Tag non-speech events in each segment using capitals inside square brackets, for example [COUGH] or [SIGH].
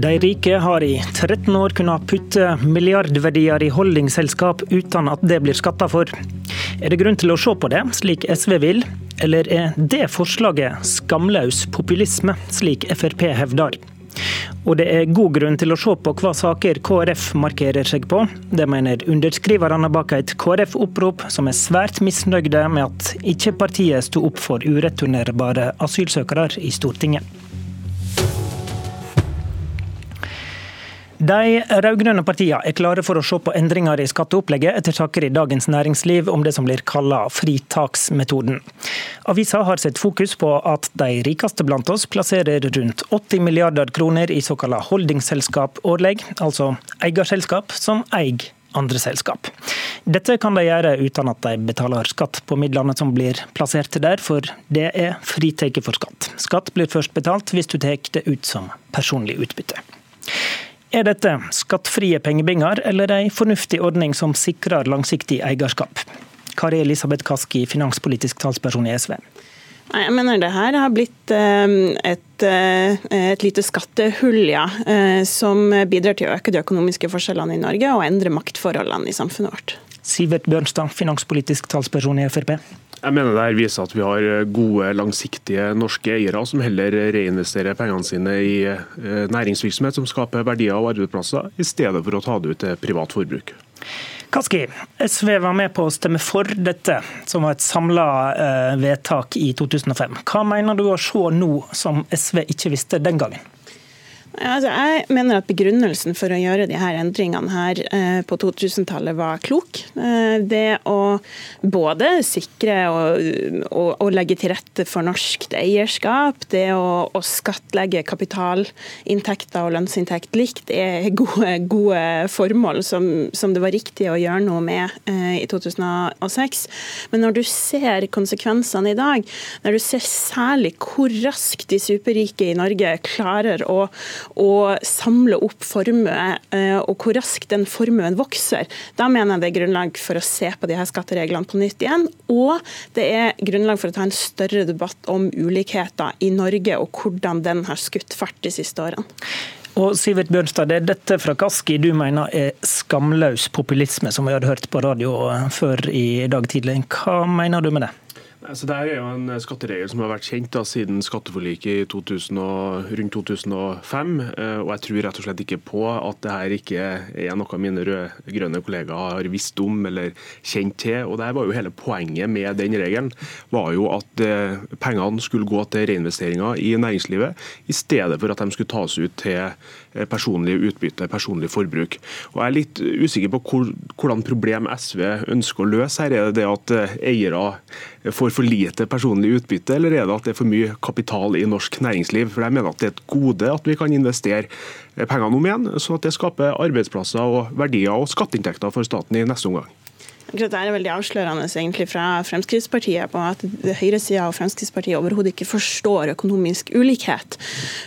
De rike har i 13 år kunnet putte milliardverdier i holdingselskap uten at det blir skatta for. Er det grunn til å se på det, slik SV vil, eller er det forslaget skamløs populisme, slik Frp hevder? Og det er god grunn til å se på hva saker KrF markerer seg på. Det mener underskriverne bak et KrF-opprop som er svært misnøyde med at ikke partiet sto opp for ureturnerbare asylsøkere i Stortinget. De rød-grønne partiene er klare for å se på endringer i skatteopplegget etter saker i Dagens Næringsliv om det som blir kalla fritaksmetoden. Avisa har sett fokus på at de rikeste blant oss plasserer rundt 80 milliarder kroner i såkalla holdingselskap årlig, altså eierselskap som eier andre selskap. Dette kan de gjøre uten at de betaler skatt på midlene som blir plassert der, for det er fritatt for skatt. Skatt blir først betalt hvis du tar det ut som personlig utbytte. Er dette skattfrie pengebinger eller en fornuftig ordning som sikrer langsiktig eierskap? Kari Elisabeth Kaski, finanspolitisk talsperson i SV. Jeg mener det her har blitt ehm, et, eh, et lite skattehull, ja, eh, som bidrar til å øke de økonomiske forskjellene i Norge og endre maktforholdene i samfunnet vårt. Sivert Bjørnstad, finanspolitisk talsperson i Frp. Jeg mener det her viser at vi har eh, gode, langsiktige norske eiere som heller reinvesterer pengene sine i eh, næringsvirksomhet som skaper verdier og arbeidsplasser, i stedet for å ta det ut til privat forbruk. Kaski, SV var med på å stemme for dette, som var et samla eh, vedtak i 2005. Hva mener du å se nå som SV ikke visste den gangen? Altså, jeg mener at Begrunnelsen for å gjøre de her endringene her eh, på 2000-tallet var klok. Eh, det å både sikre og, og, og, legge til rette for norskt eierskap, det å, å skattlegge kapitalinntekter og lønnsinntekt likt, er gode, gode formål som, som, det var riktig å gjøre noe med eh, i 2006. Men når du ser konsekvensene i dag, når du ser særlig hvor raskt de superrike i Norge klarer å å samle opp formue, eh, og hvor raskt den formuen vokser, da mener jeg det er grunnlag for å se på de her skattereglene på nytt igjen. Og det er grunnlag for å ta en større debatt om ulikheter i Norge, og hvordan den har skutt fart de siste årene. Og Sivert Bjørnstad, det er dette fra Kaski du mener er skamløs populisme, som vi hadde hørt på radio før i dag tidlig. Hva mener du med det? Altså, det er jo en skatteregel som har vært kjent da, siden skatteforliket i 2000 og, rundt 2005. Eh, og Jeg tror rett og slett ikke på at det her ikke er noe mine rød-grønne kollegaer har visst om eller kjent til. og det var jo Hele poenget med den regelen var jo at eh, pengene skulle gå til reinvesteringer i næringslivet, i stedet for at de skulle tas ut til eh, personlig utbytte, personlig forbruk. Og Jeg er litt usikker på hvor, hvordan problem SV ønsker å løse her. Er det det at eiere får for lite personlig utbytte, eller er det at det er for mye kapital i norsk næringsliv? For jeg mener at Det er et gode at vi kan investere pengene om igjen, sånn at det skaper arbeidsplasser og verdier og skatteinntekter for staten i neste omgang. Det er veldig avslørende egentlig fra Fremskrittspartiet på at høyresida og Fremskrittspartiet overhodet ikke forstår økonomisk ulikhet.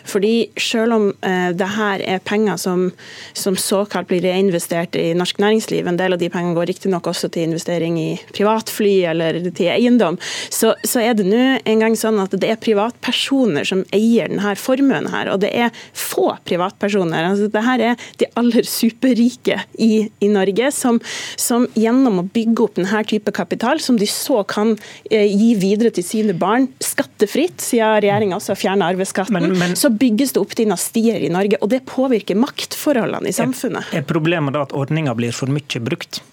Fordi selv om eh, det her er penger som, som såkalt blir reinvestert i norsk næringsliv, en del av de pengene går riktignok også til investering i privatfly eller til eiendom, så, så er det nå engang sånn at det er privatpersoner som eier denne formuen her. Og det er få privatpersoner. Altså, det her er de aller superrike i, i Norge som, som gjennom å bygge opp denne type kapital, som de så kan eh, gi videre til sine barn skattefritt, siden regjeringa også har fjerna arveskatten. Men, men, så bygges det opp dynastier i Norge, og det påvirker maktforholdene i samfunnet. Er, er problemet da at ordninga blir for mye brukt?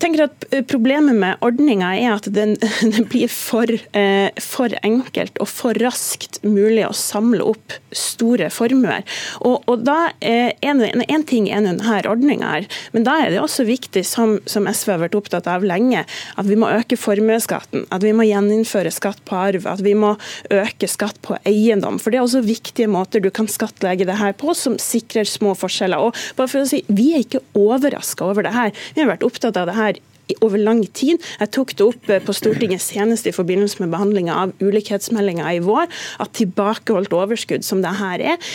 Tenker at Problemet med ordninga er at den, [LAUGHS] den blir for, eh, for, enkelt og for raskt mulig å samle opp store formuer. Og, og da er en, en ting er denne ordninga her, men da er det også viktig, som, som, SV har vært opptatt av lenge, at vi må øke formuesskatten, at vi må gjeninnføre skatt på arv, at vi må øke skatt på eiendom. For det er også viktige måter du kan skattlegge det her på, som sikrer små forskjeller. Og bare for å si, Vi er ikke overraska over det her. Vi har vært opptatt av det her over lang tid. Jeg tok det opp eh, på Stortinget senest i forbindelse med behandlinga av ulikhetsmeldinga i vår, at tilbakeholdt overskudd som det her er,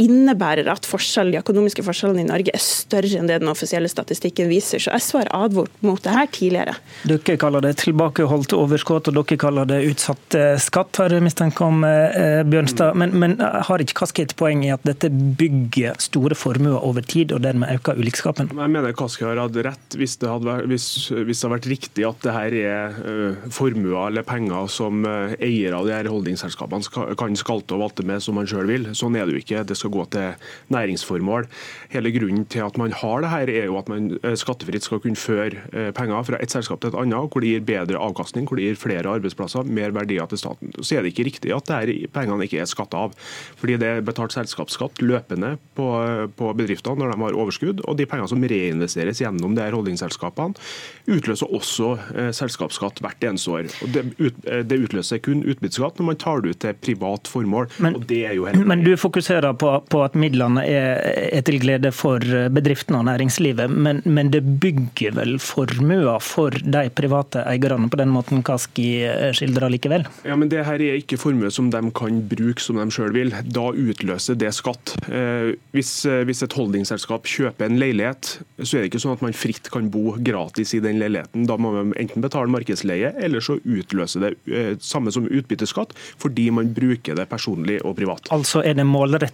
innebærer at forskjell, de økonomiske forskjellene i Norge er større enn det den offisielle statistikken viser. Så SV har advart mot det her tidligere. Dere kaller det tilbakeholdt overskudd, og dere kaller det utsatt skatt, har jeg mistenkt om Bjørnstad. Men, men, har ikke Kaski et poeng i at dette bygger store formuer over tid, og dermed øker ulikskapen? Jeg mener Kaski har hatt rett hvis det, hadde vært, hvis, hvis det har vært riktig at det her er uh, formuer eller penger som uh, eiere av de her holdingselskapene skal, kan skalte og valte med som man sjøl vil. Sånn er det jo ikke. Det skal gå til næringsformål. Hele grunnen til at man har det her, er jo at man uh, skattefritt skal kunne føre penger fra et selskap til et annet, hvor det gir bedre avkastning, hvor det gir flere arbeidsplasser, mer verdier til staten. Så er det ikke riktig at det pengene ikke er skatta av. Fordi det er betalt selskapsskatt løpende på, på bedriftene når de har overskudd, og de pengene som reinvesteres gjennom de her holdingselskapene, utløser også eh, selskapsskatt hvert eneste år. Og det, ut, eh, det utløser kun utbytteskatt når man tar det ut til privat formål. Men, og det er jo men du fokuserer på, på at midlene er, er, til glede for bedriftene og næringslivet, men, men det bygger vel formuer for de private eierne på den måten Kaski eh, skildrer likevel? Ja, men det her er ikke formue som de kan bruke som de sjøl vil. Da utløser det skatt. Eh, hvis, eh, hvis et holdingselskap kjøper en leilighet, så er det ikke sånn at man fritt kan bo gratis i den leiligheten. Da må man enten betale markedsleie, eller så utløser det samme som utbytteskatt, fordi man bruker det personlig og privat. Altså er det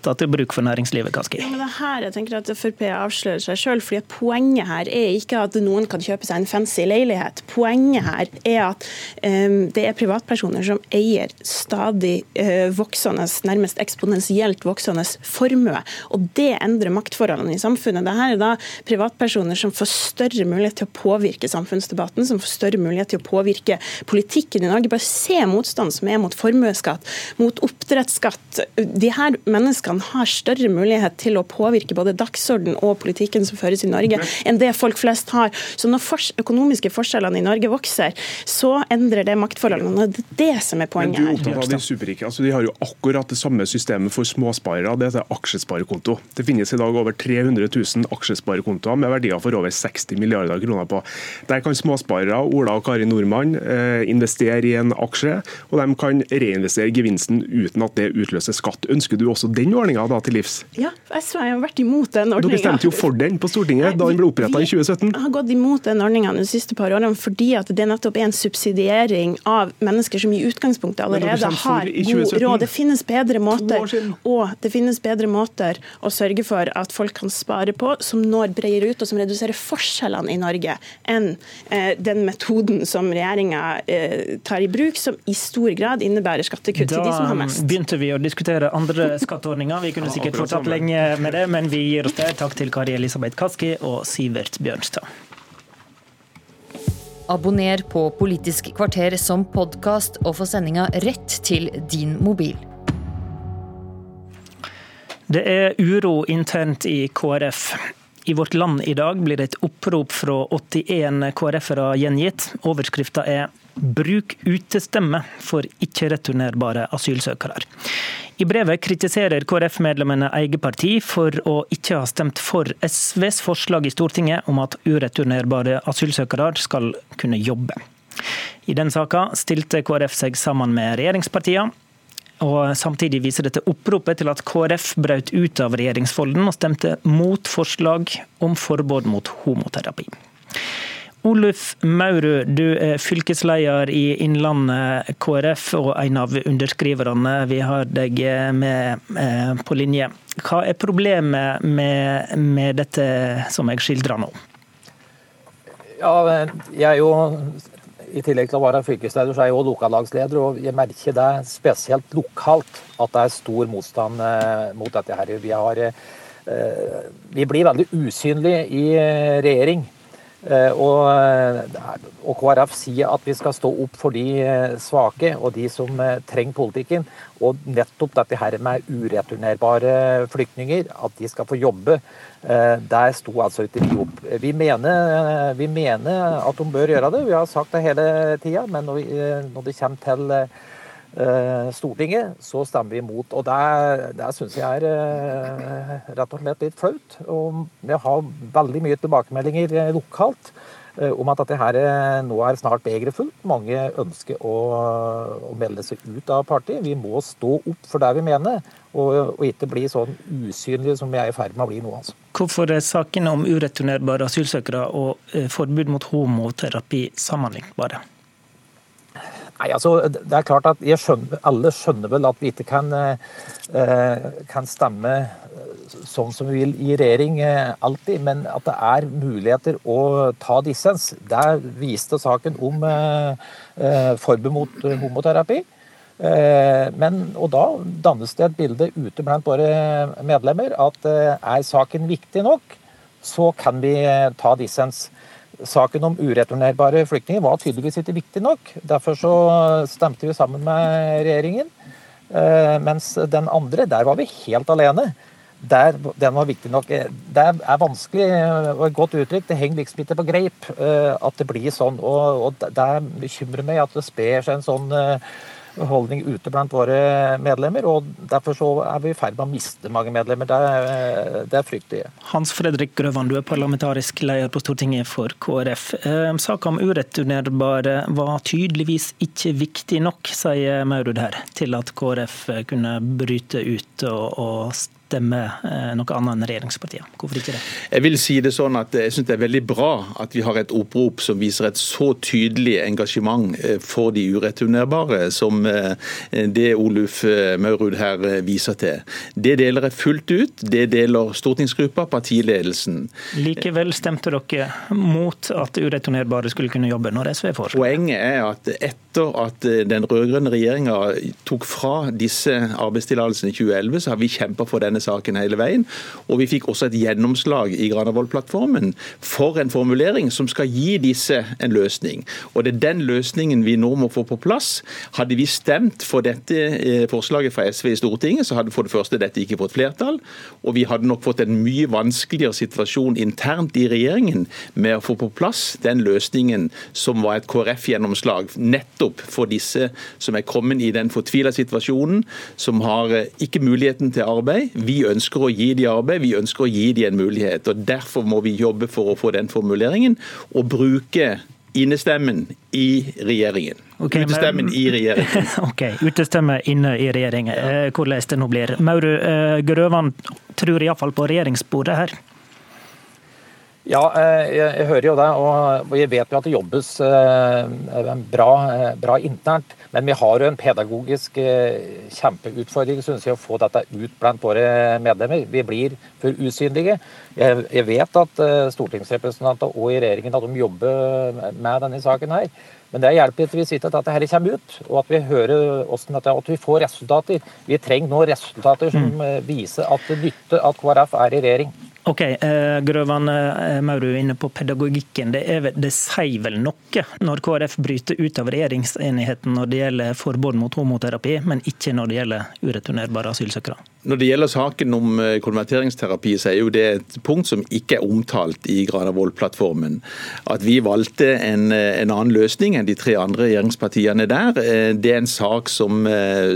målretta til bruk for næringslivet, Kaski? Ja, men det her jeg tenker at Frp avslører seg selv, fordi Poenget her er ikke at noen kan kjøpe seg en fancy leilighet. Poenget her er at um, det er privatpersoner som eier stadig uh, voksende, nærmest eksponentielt voksende formue. Og Det endrer maktforholdene i samfunnet. Dette er da privatpersoner som får større mulighet til å påvirke samfunnsdebatten, som får større mulighet til å påvirke politikken i Norge. Bare se motstand som er mot formuesskatt, mot oppdrettsskatt. De her menneskene har større mulighet til å påvirke både dagsorden og politikken som føres i Norge, enn det folk flest har. Så når fors økonomiske forskjellene i Norge vokser, så endrer det maktforholdene. Det er det som er poenget her. Men du er opptatt av De superrike. Altså, de har jo akkurat det samme systemet for småsparere. Det heter aksjesparekonto. Det finnes i dag over 300 000 aksjesparekontoer med verdier for over 60 milliarder kroner på. Der kan småsparere Ola og Kari Nordmann eh, investere i en aksje, og de kan reinvestere gevinsten uten at det utløser skatt. Ønsker du også den ordninga til livs? Ja, SV har vært imot den ordninga. Dere stemte jo for den på Stortinget da den ble oppretta i 2017. Vi har gått imot den ordninga de siste par årene fordi at det nettopp er en subsidiering av mennesker som i utgangspunktet allerede har god råd. Det finnes bedre måter, og det finnes bedre måter å sørge for at folk kan spare på, som når bredere ut og som reduserer forskjellene i Norge, enn eh, den metoden som regjeringa eh, tar i bruk, som i stor grad innebærer skattekutt da til de som har mest. Da begynte vi å diskutere andre skatteordninger. Vi kunne sikkert fortsatt lenge med det, men vi gir oss der. Takk til Kari Elisabeth Kaski og Sivert Bjørnstad. Abonner på Politisk kvarter som podkast og få sendinga rett til din mobil. Det er uro internt i KrF. I Vårt Land i dag blir det et opprop fra 81 KrF-ere gjengitt. Overskrifta er 'Bruk utestemme for ikke-returnerbare asylsøkere'. I brevet kritiserer KrF-medlemmene eget parti for å ikke ha stemt for SVs forslag i Stortinget om at ureturnerbare asylsøkere skal kunne jobbe. I den saka stilte KrF seg sammen med regjeringspartiene. Og Samtidig viser dette oppropet til at KrF brøt ut av regjeringsfolden og stemte mot forslag om forbud mot homoterapi. Oluf Maurud, du er fylkesleder i Innlandet KrF og en av underskriverne. Vi har deg med eh, på linje. Hva er problemet med, med dette som jeg skildrer nå? Ja, jeg er jo i tillegg til å være fylkesleder, så er jeg også lokallagsleder. Og jeg merker det spesielt lokalt at det er stor motstand eh, mot dette her. Vi, har, eh, vi blir veldig usynlige i regjering. Eh, og, eh, og, KrF sier at vi skal stå opp for de eh, svake og de som trenger politikken. Og nettopp dette her med ureturnerbare flyktninger, at de skal få jobbe, der sto altså ikke vi opp. Vi mener, vi mener, at de bør gjøre det, vi har sagt det hele tida. Men når, vi, når det kommer til Stortinget, så stemmer vi imot. Og det, det syns jeg er eh, rett og slett litt flaut. Og vi har veldig mye tilbakemeldinger eh, lokalt om at dette her nå er snart begeret fullt. Mange ønsker å, å, melde seg ut av partiet. Vi må stå opp for det vi mener, og, og ikke bli sånn usynlige som vi er i ferd med å bli nå. altså. Hvorfor er sakene om ureturnerbare asylsøkere og forbud mot homoterapi sammenlignbare? Nei, altså, det er klart at skjønner, Alle skjønner vel at vi ikke kan, eh, kan, stemme eh, sånn som vi vil i regjering eh, alltid, men at det er muligheter å ta dissens. Der viste saken om forbud mot homoterapi. Men, og da dannes det et bilde ute blant våre medlemmer at er saken viktig nok, så kan vi ta dissens. Saken om ureturnerbare flyktninger var tydeligvis ikke viktig nok. Derfor så stemte vi sammen med regjeringen. Eh, mens den andre, der var vi helt alene. Der, den var viktig nok. Det er vanskelig og et godt uttrykk. Det henger liksom ikke på greip eh, at det blir sånn. Og, og det bekymrer meg at det sper seg en sånn eh, holdning ute blant våre medlemmer. og Derfor så er vi i ferd med å miste mange medlemmer. Det er, det er fryktelig. Hans Fredrik Grøvan, du er parlamentarisk leder på Stortinget for KrF. Eh, Saka om ureturnerbare var tydeligvis ikke viktig nok, sier Maurud her, til at KrF kunne bryte ut og, og stemme eh, noe annet enn regjeringspartiene. Hvorfor ikke det? Jeg vil si det sånn at jeg synes det er veldig bra at vi har et opprop som viser et så tydelig engasjement eh, for de ureturnerbare som eh, det Oluf Maurud her viser til. Det deler jeg fullt ut. Det deler stortingsgruppa, partiledelsen. Likevel stemte dere mot at ureturnerbare skulle kunne jobbe, når SV foreslo Poenget er at etter at den rød-grønne regjeringa tok fra disse arbeidstillatelsene i 2011, så har vi kjempa for denne saken hele veien. Og vi fikk også et gjennomslag i Granavolden-plattformen for en formulering som skal gi disse en løsning. Og det er den løsningen vi nå må få på plass. Hadde vi stemt for dette eh, forslaget fra SV i Stortinget, så hadde for det første dette ikke fått flertall, og vi hadde nok fått en mye vanskeligere situasjon internt i regjeringen med å få på plass den løsningen som var et KrF-gjennomslag nettopp for disse som er kommet i den fortvila situasjonen, som har eh, ikke muligheten til arbeid. Vi ønsker å gi de arbeid, vi ønsker å gi de en mulighet. og Derfor må vi jobbe for å få den formuleringen, og bruke innestemmen i regjeringen. Okay, utestemmen i regjeringen. [LAUGHS] ok, Utestemme inne i regjeringen, eh, hvordan det nå blir. Mauru eh, Grøvan tror iallfall på regjeringsbordet her. Ja, jeg, jeg, hører jo det. Og jeg vet jo at det jobbes eh, bra, eh, bra internt. Men vi har jo en pedagogisk kjempeutfordring synes jeg, å få dette ut blant våre medlemmer. Vi blir for usynlige. Jeg vet at stortingsrepresentanter og i regjeringen at de jobber med denne saken her. Men det hjelper ikke hvis ikke at dette her kommer ut, og at vi hører hvordan dette, at vi får resultater. Vi trenger nå resultater som mm. viser at det nytter at KrF er i regjering. Ok, eh, Grøvan Maurud Mauru er inne på pedagogikken. Det, er, det sier vel noe når KrF bryter ut av regjeringsenigheten når det gjelder forbud mot homoterapi, men ikke når det gjelder ureturnerbare asylsøkere? Når det gjelder saken om eh, konverteringsterapi, så er jo det et punkt som ikke er omtalt i Granavolden-plattformen. At vi valgte en, eh, en, annen løsning enn de tre andre regjeringspartiene der, eh, det er en sak som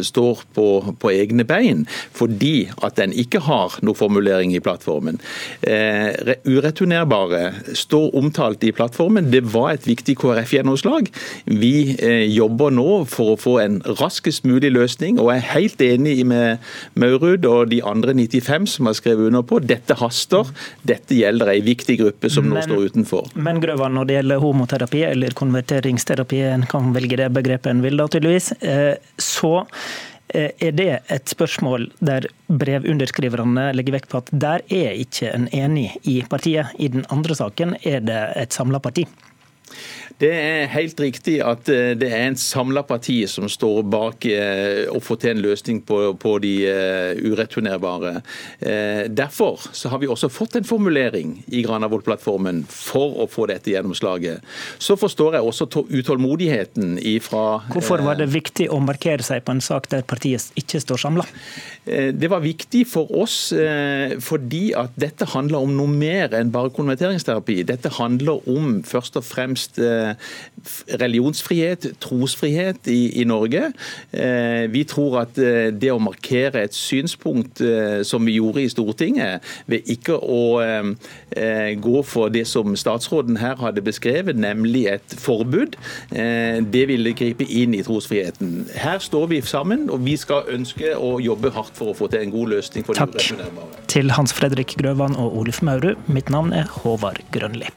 står på, på egne bein, fordi at den ikke har noe formulering i plattformen. Ureturnerbare står omtalt i plattformen. Det var et viktig KrF-gjennomslag. Vi jobber nå for å få en raskest mulig løsning, og er helt enig med Maurud Rød og de andre 95 som har skrevet under på. Dette haster. Dette gjelder ei viktig gruppe som men, nå står utenfor. Men Grøvan, når det gjelder homoterapi eller konverteringsterapi, en kan velge det begrepet en vil da tydeligvis, eh, så eh, er det et spørsmål der brevunderskriverne legger vekt på at der er ikke en enig i partiet. I den andre saken er det et samla parti. Det er helt riktig at eh, det er en samla parti som står bak eh, å få til en løsning på, på de eh, ureturnerbare. Derfor så har vi også fått en formulering i Granavolden-plattformen for å få dette gjennomslaget. Så forstår jeg også utålmodigheten ifra Hvorfor var det viktig å markere seg på en sak der partiet ikke står samla? Det var viktig for oss fordi at dette handler om noe mer enn bare konverteringsterapi. Dette handler om først og fremst religionsfrihet, trosfrihet i, i Norge. Vi tror at det å markere et synspunkt som vi gjorde i Stortinget, ved ikke å gå for det som statsråden her hadde beskrevet, nemlig et forbud, det ville gripe inn i trosfriheten. Her står vi sammen, og vi skal ønske å jobbe hardt for å få til en god løsning for Takk til Hans Fredrik Grøvan og Oluf Maurud. Mitt navn er Håvard Grønli.